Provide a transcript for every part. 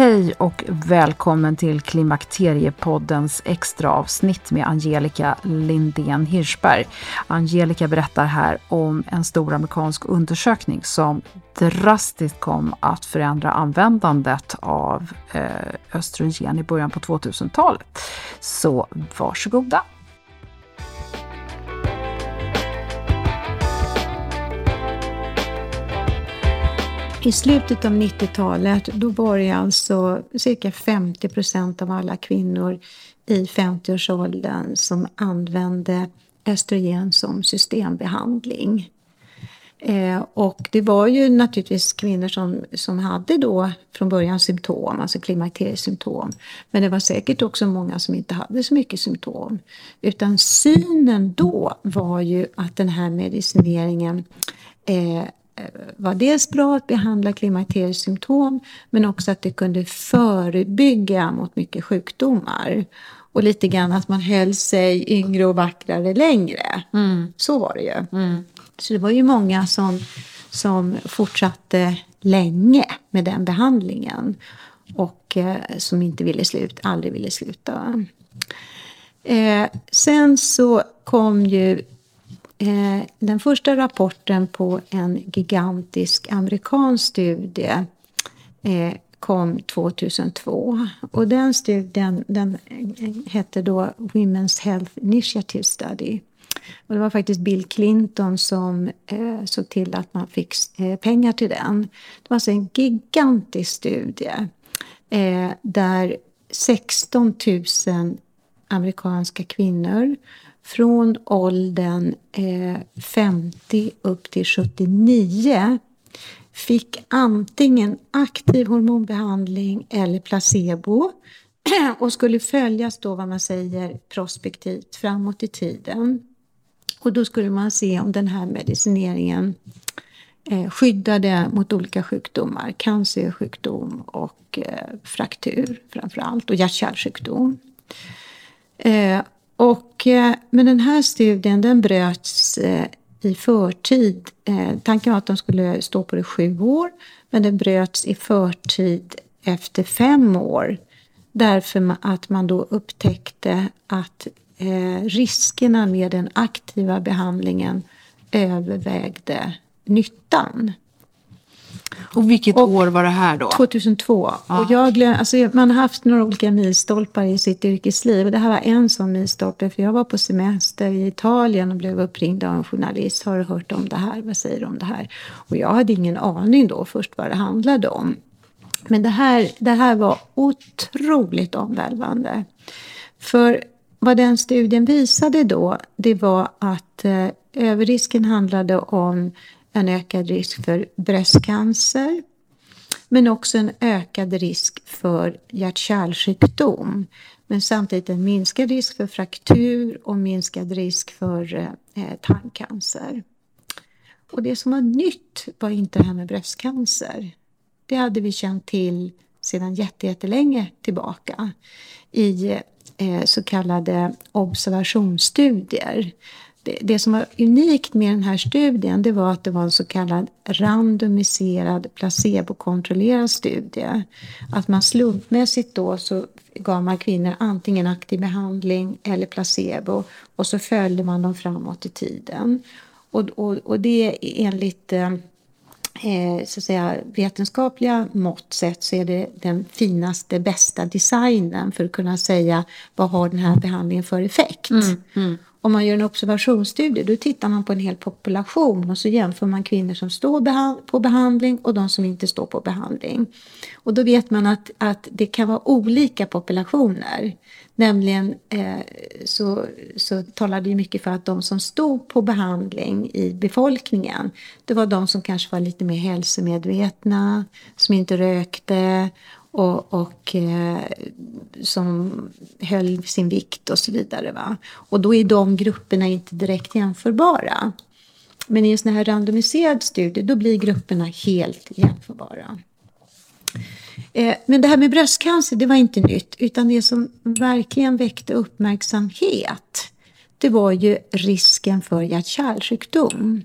Hej och välkommen till Klimakteriepoddens extra avsnitt med Angelica Lindén Hirschberg. Angelica berättar här om en stor amerikansk undersökning som drastiskt kom att förändra användandet av eh, östrogen i början på 2000-talet. Så varsågoda! I slutet av 90-talet då var det alltså cirka 50 procent av alla kvinnor i 50-årsåldern som använde östrogen som systembehandling. Eh, och det var ju naturligtvis kvinnor som, som hade då från början symptom, alltså klimakteriesymptom. Men det var säkert också många som inte hade så mycket symptom. Utan synen då var ju att den här medicineringen eh, var dels bra att behandla klimakteriesymptom men också att det kunde förebygga mot mycket sjukdomar. Och lite grann att man höll sig yngre och vackrare längre. Mm. Så var det ju. Mm. Så det var ju många som, som fortsatte länge med den behandlingen. Och eh, som inte ville sluta, aldrig ville sluta. Eh, sen så kom ju Eh, den första rapporten på en gigantisk amerikansk studie eh, kom 2002. Och den studien den eh, hette då Women's Health Initiative Study. Och det var faktiskt Bill Clinton som eh, såg till att man fick eh, pengar till den. Det var alltså en gigantisk studie eh, där 16 000 amerikanska kvinnor från åldern eh, 50 upp till 79 fick antingen aktiv hormonbehandling eller placebo och skulle följas då vad man säger prospektivt framåt i tiden. Och då skulle man se om den här medicineringen eh, skyddade mot olika sjukdomar, cancersjukdom och eh, fraktur framför allt och hjärt-kärlsjukdom. Eh, och, eh, men den här studien den bröts eh, i förtid. Eh, tanken var att de skulle stå på det sju år, men den bröts i förtid efter fem år. Därför att man då upptäckte att riskerna med den aktiva behandlingen övervägde nyttan. Och vilket och, år var det här då? 2002. Ja. Och jag glöm, alltså, man har haft några olika milstolpar i sitt yrkesliv. Och det här var en sån milstolpe. För jag var på semester i Italien och blev uppringd av en journalist. Har du hört om det här? Vad säger du om det här? Och jag hade ingen aning då först vad det handlade om. Men det här, det här var otroligt omvälvande. För vad den studien visade då, det var att eh, överrisken handlade om en ökad risk för bröstcancer, men också en ökad risk för hjärt-kärlsjukdom. Men samtidigt en minskad risk för fraktur och minskad risk för eh, tarmcancer. Och det som var nytt var inte det här med bröstcancer. Det hade vi känt till sedan jättelänge tillbaka i eh, så kallade observationsstudier. Det, det, som var unikt med den här studien det var att det var en så kallad randomiserad placebokontrollerad studie. Att man slumpmässigt då så gav man kvinnor antingen aktiv behandling eller placebo och så följde man dem framåt i tiden. Och, och, och det är enligt eh, eh, så att säga, vetenskapliga mått sett så är det den finaste, bästa designen för att kunna säga vad har den här behandlingen för effekt. Mm, mm. Om man gör en observationsstudie då tittar man på en hel population och så jämför man kvinnor som står på behandling och de som inte står på behandling. Och då vet man att, att det kan vara olika populationer. Nämligen eh, så, så talade ju mycket för att de som stod på behandling i befolkningen det var de som kanske var lite mer hälsomedvetna, som inte rökte och, och eh, som höll sin vikt och så vidare. Va? Och då är de grupperna inte direkt jämförbara. Men i en sån här randomiserad studie då blir grupperna helt jämförbara. Eh, men det här med bröstcancer det var inte nytt utan det som verkligen väckte uppmärksamhet det var ju risken för hjärt-kärlsjukdom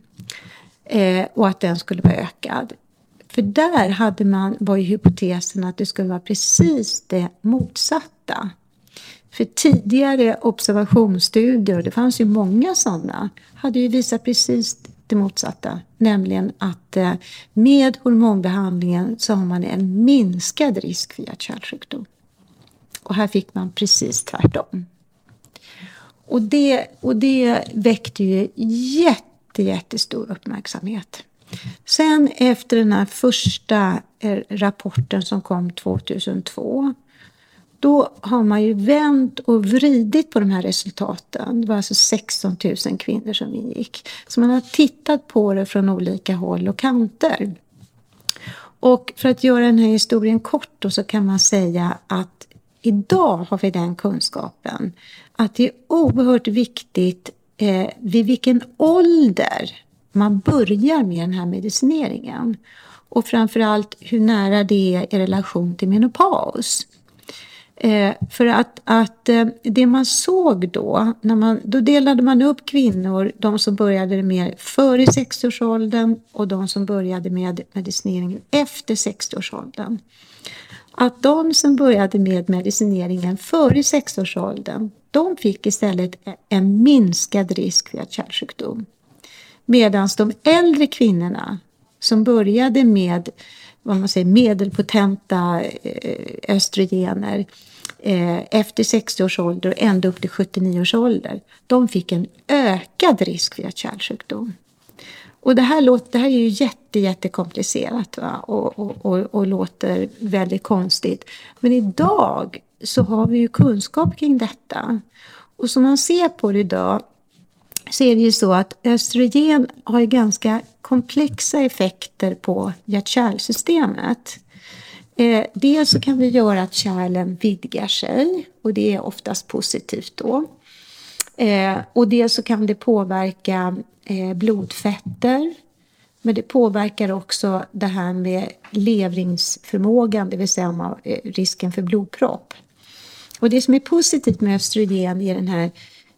eh, och att den skulle vara ökad. För där hade man, var ju hypotesen att det skulle vara precis det motsatta. För tidigare observationsstudier, det fanns ju många sådana, hade ju visat precis det motsatta. Nämligen att eh, med hormonbehandlingen så har man en minskad risk för hjärt-kärlsjukdom. Och här fick man precis tvärtom. Och det, och det väckte ju jätte, jättestor uppmärksamhet. Sen efter den här första eh, rapporten som kom 2002 då har man ju vänt och vridit på de här resultaten. Det var alltså 16 000 kvinnor som ingick. Så man har tittat på det från olika håll och kanter. Och för att göra den här historien kort då, så kan man säga att idag har vi den kunskapen att det är oerhört viktigt eh, vid vilken ålder man börjar med den här medicineringen. Och framförallt hur nära det är i relation till menopaus. Eh, för att, att eh, det man såg då, när man, då delade man upp kvinnor, de som började med före 60-årsåldern och de som började med medicineringen efter 60-årsåldern. Att de som började med medicineringen före 60-årsåldern, de fick istället en minskad risk för hjärt-kärlsjukdom. Medan de äldre kvinnorna som började med vad man säger, medelpotenta eh, östrogener eh, efter 60 års ålder och ända upp till 79 års ålder. De fick en ökad risk för hjärt-kärlsjukdom. Och det här, låter, det här är ju jätte, jättekomplicerat va? Och, och, och, och låter väldigt konstigt. Men idag så har vi ju kunskap kring detta. Och som man ser på det idag så är det ju så att östrogen har ju ganska komplexa effekter på hjärt-kärlsystemet. Eh, dels så kan vi göra att kärlen vidgar sig och det är oftast positivt då. Eh, och dels så kan det påverka eh, blodfetter. Men det påverkar också det här med levringsförmågan, det vill säga eh, risken för blodpropp. Och det som är positivt med östrogen är den här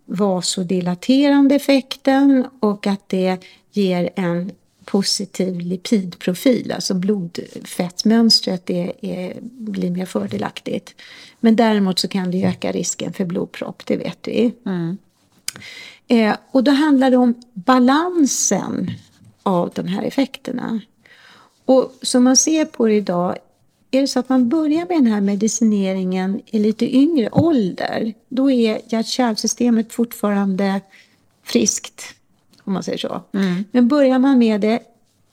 vasodilaterande effekten och att det ger en positiv lipidprofil, alltså blodfettmönstret är, är, blir mer fördelaktigt. Men däremot så kan det öka risken för blodpropp, det vet vi. Mm. Eh, och då handlar det om balansen av de här effekterna. Och som man ser på det idag är det så att man börjar med den här medicineringen i lite yngre ålder, då är hjärt-kärlsystemet fortfarande friskt, om man säger så. Mm. Men börjar man med det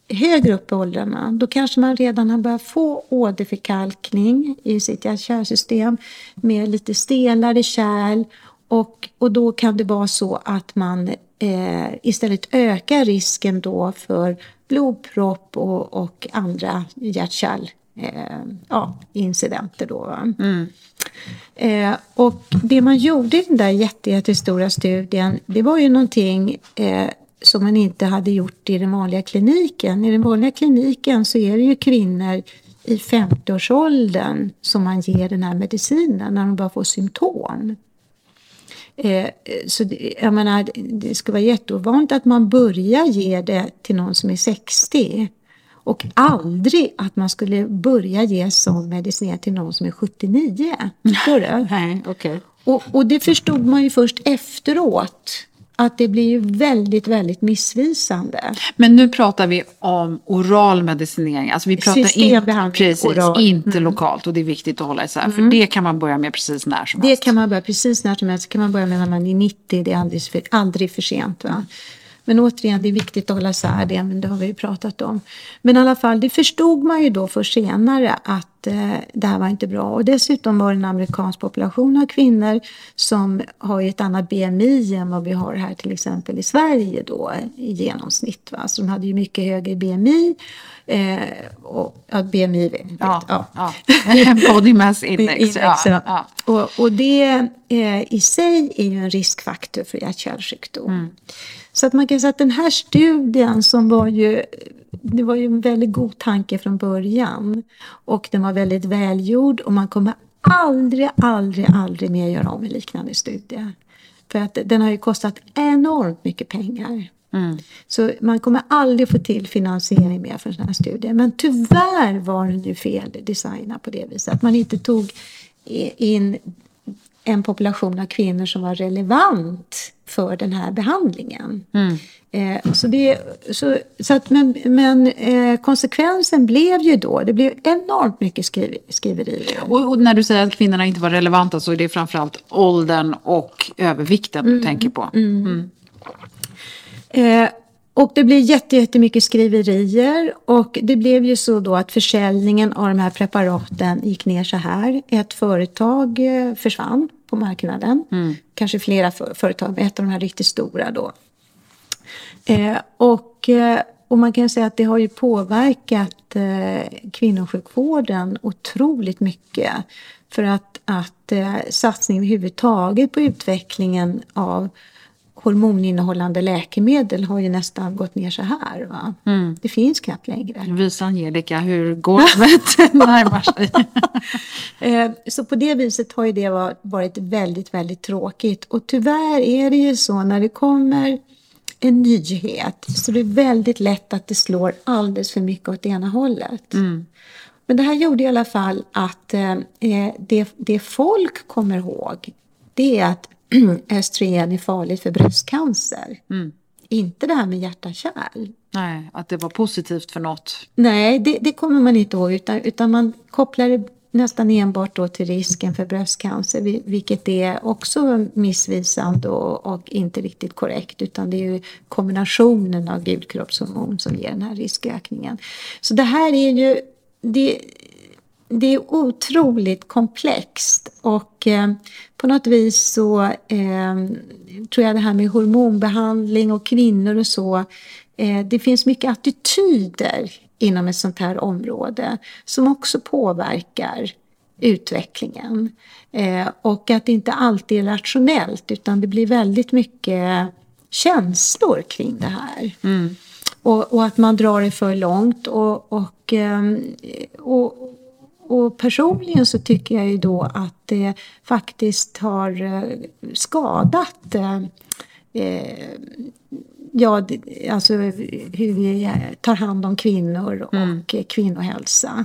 högre upp i åldrarna, då kanske man redan har börjat få åderförkalkning i sitt hjärt-kärlsystem med lite stelare kärl och, och då kan det vara så att man eh, istället ökar risken då för blodpropp och, och andra hjärt eh, ja, incidenter. Då, mm. eh, och det man gjorde i den där jättestora studien, det var ju någonting eh, som man inte hade gjort i den vanliga kliniken. I den vanliga kliniken så är det ju kvinnor i 50-årsåldern som man ger den här medicinen när de bara får symptom. Eh, så det, jag menar, det skulle vara jätteovanligt att man börjar ge det till någon som är 60. Och aldrig att man skulle börja ge sån medicin till någon som är 79. Förstår du? Nej, okay. och, och det förstod man ju först efteråt att det blir ju väldigt, väldigt missvisande. Men nu pratar vi om oral medicinering. Alltså vi pratar in, precis, oral. inte mm. lokalt och det är viktigt att hålla isär. Mm. För det kan man börja med precis när som helst. Det kan man börja precis när som helst. Det kan man börja med när man är 90. Det är aldrig för, aldrig för sent. Va? Men återigen, det är viktigt att hålla isär det, men det har vi ju pratat om. Men i alla fall, det förstod man ju då för senare att eh, det här var inte bra. Och dessutom var det en amerikansk population av kvinnor som har ett annat BMI än vad vi har här till exempel i Sverige då i genomsnitt. Va? Så de hade ju mycket högre BMI. Eh, och, ja, BMI, vet, ja, ja. ja. Body mass index. index ja, ja. Och, och det eh, i sig är ju en riskfaktor för hjärt-kärlsjukdom. Mm. Så att man kan säga att den här studien som var ju, det var ju en väldigt god tanke från början. Och den var väldigt välgjord och man kommer aldrig, aldrig, aldrig mer göra om en liknande studie. För att den har ju kostat enormt mycket pengar. Mm. Så man kommer aldrig få till finansiering mer för en sån här studie. Men tyvärr var den ju fel designad på det viset. Att man inte tog in en population av kvinnor som var relevant för den här behandlingen. Mm. Eh, så det, så, så att, men men eh, konsekvensen blev ju då, det blev enormt mycket skriv, skriverier. Och, och, när du säger att kvinnorna inte var relevanta så är det framförallt åldern och övervikten mm. du tänker på. Mm. mm. Eh, och det blev jättemycket skriverier och det blev ju så då att försäljningen av de här preparaten gick ner så här. Ett företag eh, försvann på marknaden. Mm. Kanske flera för, företag, men ett av de här riktigt stora då. Eh, och, eh, och man kan säga att det har ju påverkat eh, kvinnosjukvården otroligt mycket. För att, att eh, satsning överhuvudtaget på utvecklingen av hormoninnehållande läkemedel har ju nästan gått ner så här. Va? Mm. Det finns knappt längre. Visa Angelica hur golvet närmar sig. Eh, så på det viset har ju det varit väldigt, väldigt tråkigt. Och tyvärr är det ju så när det kommer en nyhet så det är väldigt lätt att det slår alldeles för mycket åt ena hållet. Mm. Men det här gjorde i alla fall att eh, det, det folk kommer ihåg det är att östrogen är farligt för bröstcancer. Mm. Inte det här med hjärta-kärl. Nej, att det var positivt för något. Nej, det, det kommer man inte ihåg utan, utan man kopplar det nästan enbart då till risken för bröstcancer, vilket är också missvisande och, och, inte riktigt korrekt, utan det är ju kombinationen av gulkroppshormon som ger den här riskökningen. Så det här är ju, det, det är otroligt komplext och eh, på något vis så eh, tror jag det här med hormonbehandling och kvinnor och så, eh, det finns mycket attityder inom ett sånt här område som också påverkar utvecklingen. Eh, och att det inte alltid är rationellt utan det blir väldigt mycket känslor kring det här. Mm. Och, och, att man drar det för långt och, och, och och personligen så tycker jag ju då att det faktiskt har eh, skadat eh, eh, ja, alltså hur vi tar hand om kvinnor och mm. kvinnohälsa.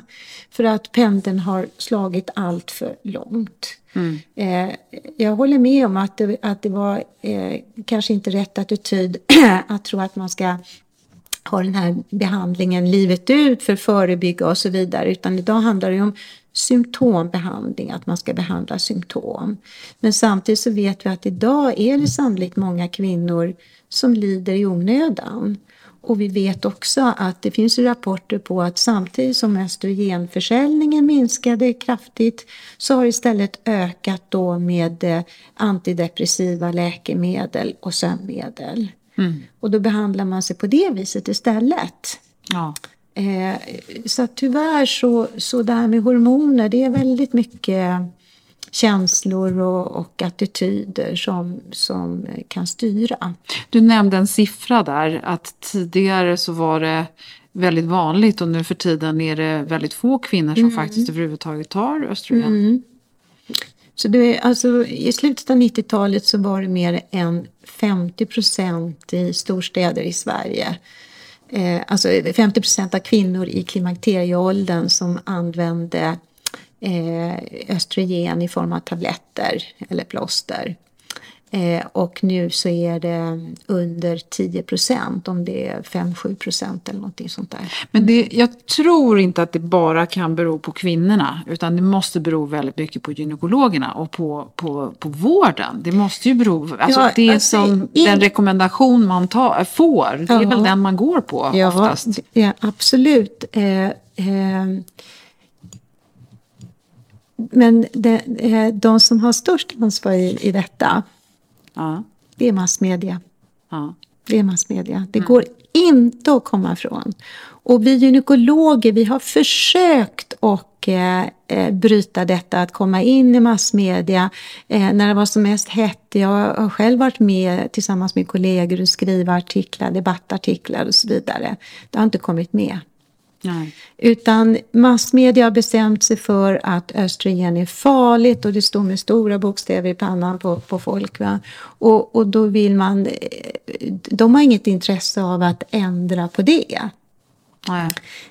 För att pendeln har slagit allt för långt. Mm. Eh, jag håller med om att det, att det var eh, kanske inte rätt attityd att tro att man ska ha den här behandlingen livet ut för att förebygga och så vidare. Utan idag handlar det om symptombehandling, att man ska behandla symptom. Men samtidigt så vet vi att idag är det sannolikt många kvinnor som lider i onödan. Och vi vet också att det finns rapporter på att samtidigt som östrogenförsäljningen minskade kraftigt så har istället ökat då med eh, antidepressiva läkemedel och sömnmedel. Mm. Och då behandlar man sig på det viset istället. Ja. Eh, så tyvärr så, så det här med hormoner, det är väldigt mycket känslor och, och attityder som, som kan styra. Du nämnde en siffra där, att tidigare så var det väldigt vanligt och nu för tiden är det väldigt få kvinnor som mm. faktiskt överhuvudtaget tar östrogen. Mm. Så det, alltså, I slutet av 90-talet så var det mer än 50 procent i storstäder i Sverige. Eh, alltså 50 procent av kvinnor i klimakterieåldern som använde eh, östrogen i form av tabletter eller plåster. Eh, och nu så är det under 10 procent, om det är 5-7 procent eller någonting sånt där. Men det, jag tror inte att det bara kan bero på kvinnorna, utan det måste bero väldigt mycket på gynekologerna och på, på, på vården. Det måste ju bero, alltså ja, det alltså, som in... den rekommendation man tar, får, det är väl den man går på ja, oftast? Ja, absolut. Eh, eh, men de, eh, de som har störst ansvar i, i detta Ja. Det är massmedia. Ja. Det är massmedia. Det mm. går inte att komma ifrån. Och vi gynekologer, vi har försökt att eh, eh, bryta detta, att komma in i massmedia eh, när det var som mest hett. Jag har själv varit med tillsammans med kollegor och skriva artiklar, debattartiklar och så vidare. Det har inte kommit med. Nej. Utan massmedia har bestämt sig för att östrogen är farligt och det står med stora bokstäver i pannan på, på folk. Va? Och, och då vill man... De har inget intresse av att ändra på det.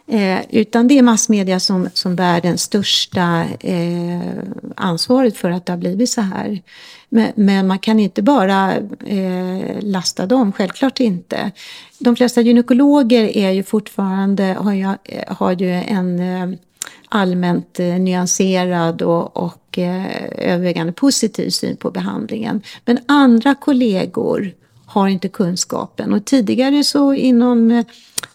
Eh, utan det är massmedia som, som bär den största eh, ansvaret för att det har blivit så här. Men, men man kan inte bara eh, lasta dem, självklart inte. De flesta gynekologer är ju fortfarande, har ju, har ju en eh, allmänt eh, nyanserad och, och eh, övervägande positiv syn på behandlingen. Men andra kollegor har inte kunskapen. Och tidigare så inom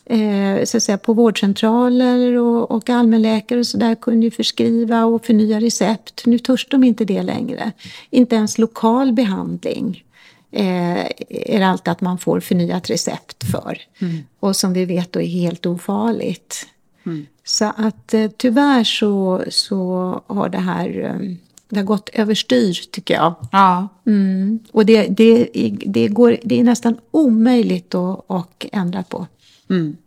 eh, så att säga, på vårdcentraler och, och allmänläkare och så där kunde ju förskriva och förnya recept. Nu törs de inte det längre. Inte ens lokal behandling eh, är det alltid att man får förnyat recept för. Mm. Och som vi vet då är helt ofarligt. Mm. Så att eh, tyvärr så, så har det här eh, det har gått överstyr tycker jag. Ja. Mm. Och det, det, det, går, det är nästan omöjligt att, att ändra på. Mm.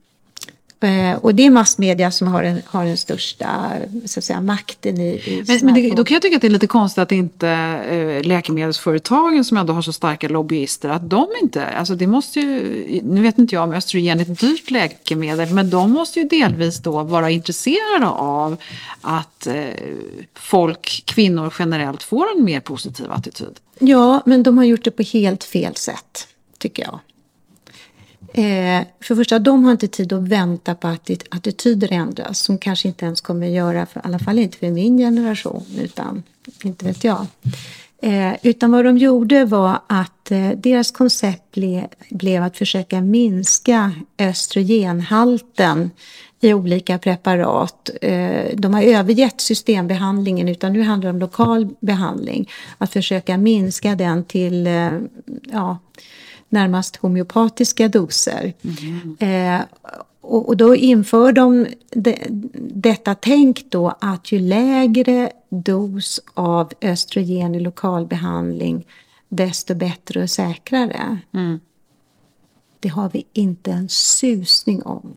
Eh, och det är massmedia som har den, har den största så att säga, makten i, i Men, men det, då kan jag tycka att det är lite konstigt att inte eh, läkemedelsföretagen som ändå har så starka lobbyister, att de inte, alltså det måste ju, nu vet inte jag om östrogen är ett dyrt läkemedel, men de måste ju delvis då vara intresserade av att eh, folk, kvinnor generellt, får en mer positiv attityd. Ja, men de har gjort det på helt fel sätt, tycker jag. Eh, för det första, de har inte tid att vänta på att attityder ändras som kanske inte ens kommer att göra, för, i alla fall inte för min generation, utan inte vet jag. Eh, utan vad de gjorde var att eh, deras koncept ble, blev att försöka minska östrogenhalten i olika preparat. Eh, de har övergett systembehandlingen utan nu handlar det om lokal behandling. Att försöka minska den till eh, ja, närmast homeopatiska doser. Mm. Eh, och, och, då inför de de, detta tänk då att ju lägre dos av östrogen i lokalbehandling desto bättre och säkrare. Mm. Det har vi inte en susning om.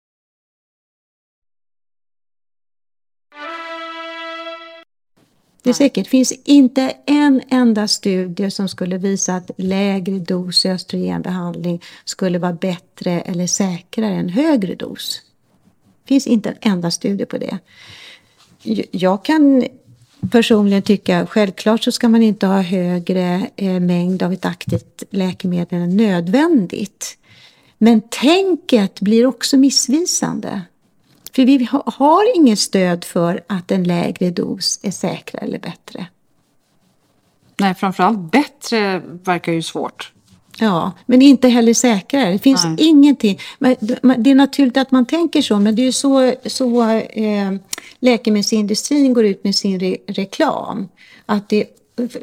Det säkert finns inte en enda studie som skulle visa att lägre dos östrogenbehandling skulle vara bättre eller säkrare än högre dos. Det finns inte en enda studie på det. Jag kan personligen tycka självklart så ska man inte ha högre eh, mängd av ett aktivt läkemedel än nödvändigt. Men tänket blir också missvisande. För vi har inget stöd för att en lägre dos är säkrare eller bättre. Nej, framförallt bättre verkar ju svårt. Ja, men inte heller säkrare. Det finns Nej. ingenting. Det är naturligt att man tänker så, men det är ju så, så eh, läkemedelsindustrin går ut med sin re reklam. Att det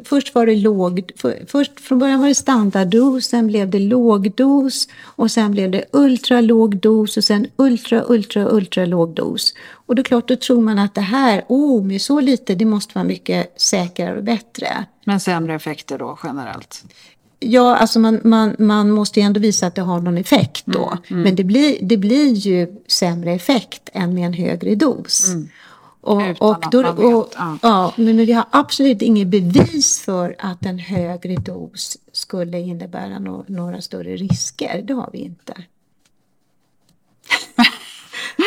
Först var det låg, först från början var det standarddos, sen blev det lågdos och sen blev det ultra låg dos och sen ultra, ultra, ultra låg dos. Och då klart, då tror man att det här, oh, med så lite, det måste vara mycket säkrare och bättre. Men sämre effekter då generellt? Ja, alltså man, man, man måste ju ändå visa att det har någon effekt då. Mm, mm. Men det blir, det blir ju sämre effekt än med en högre dos. Mm. Och, och, då, och, ja. ja. men vi har absolut inget bevis för att en högre dos skulle innebära no några större risker. Det har vi inte.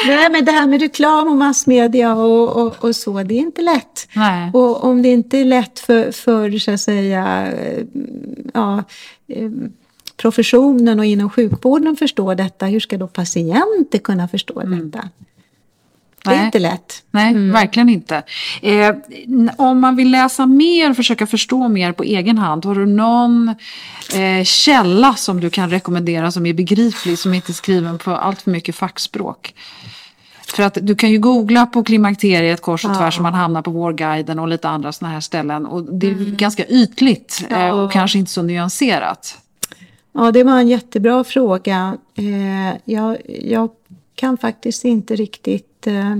Nej, men det här med reklam och massmedia och, och, och så, det är inte lätt. Nej. Och om det inte är lätt för, för så att säga, ja, eh, professionen och inom sjukvården att förstå detta, hur ska då patienter kunna förstå mm. detta? Det är inte lätt. Nej, mm. verkligen inte. Eh, om man vill läsa mer och försöka förstå mer på egen hand, har du någon eh, källa som du kan rekommendera som är begriplig, som inte är skriven på allt för mycket fackspråk? För att du kan ju googla på klimakteriet kors och ja. tvärs som man hamnar på Vårguiden och lite andra sådana här ställen. Och det är mm. ganska ytligt ja. eh, och kanske inte så nyanserat. Ja, det var en jättebra fråga. Eh, jag, jag kan faktiskt inte riktigt eh,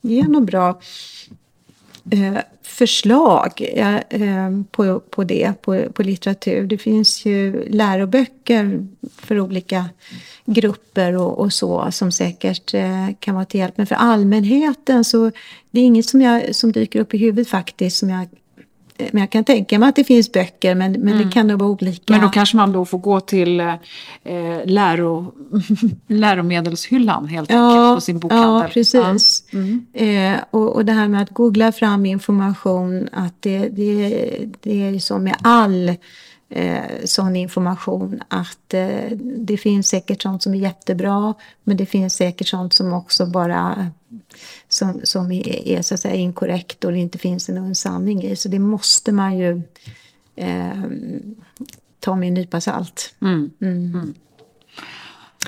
ge något bra eh, förslag eh, eh, på, på det, på, på litteratur. Det finns ju läroböcker för olika grupper och, och så som säkert eh, kan vara till hjälp. Men för allmänheten så det är inget som, jag, som dyker upp i huvudet faktiskt som jag men jag kan tänka mig att det finns böcker men, men mm. det kan nog vara olika. Men då kanske man då får gå till eh, läro, läromedelshyllan helt ja, enkelt på sin bokhandel. Ja, precis. Ja. Mm. Eh, och, och det här med att googla fram information, att det, det, det är som med all eh, sån information att eh, det finns säkert sånt som är jättebra men det finns säkert sånt som också bara som, som är, är, så att säga inkorrekt och det inte finns en sanning i. Så det måste man ju eh, ta med en nypa salt. Mm. Mm.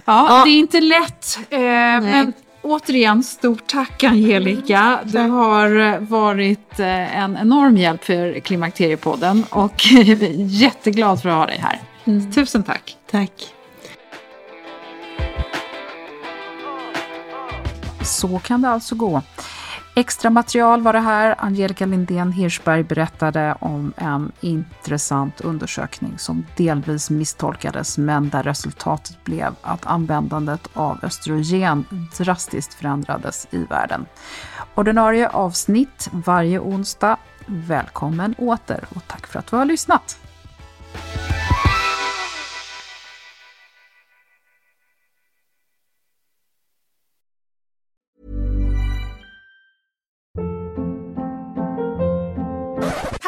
Ja, ja, det är inte lätt. Eh, men återigen, stort tack Angelica. Du har varit eh, en enorm hjälp för Klimakteriepodden och jätteglad för att ha dig här. Mm. Tusen tack. Tack. Så kan det alltså gå. Extra material var det här. Angelica Lindén Hirschberg berättade om en intressant undersökning som delvis misstolkades men där resultatet blev att användandet av östrogen drastiskt förändrades i världen. Ordinarie avsnitt varje onsdag. Välkommen åter och tack för att du har lyssnat.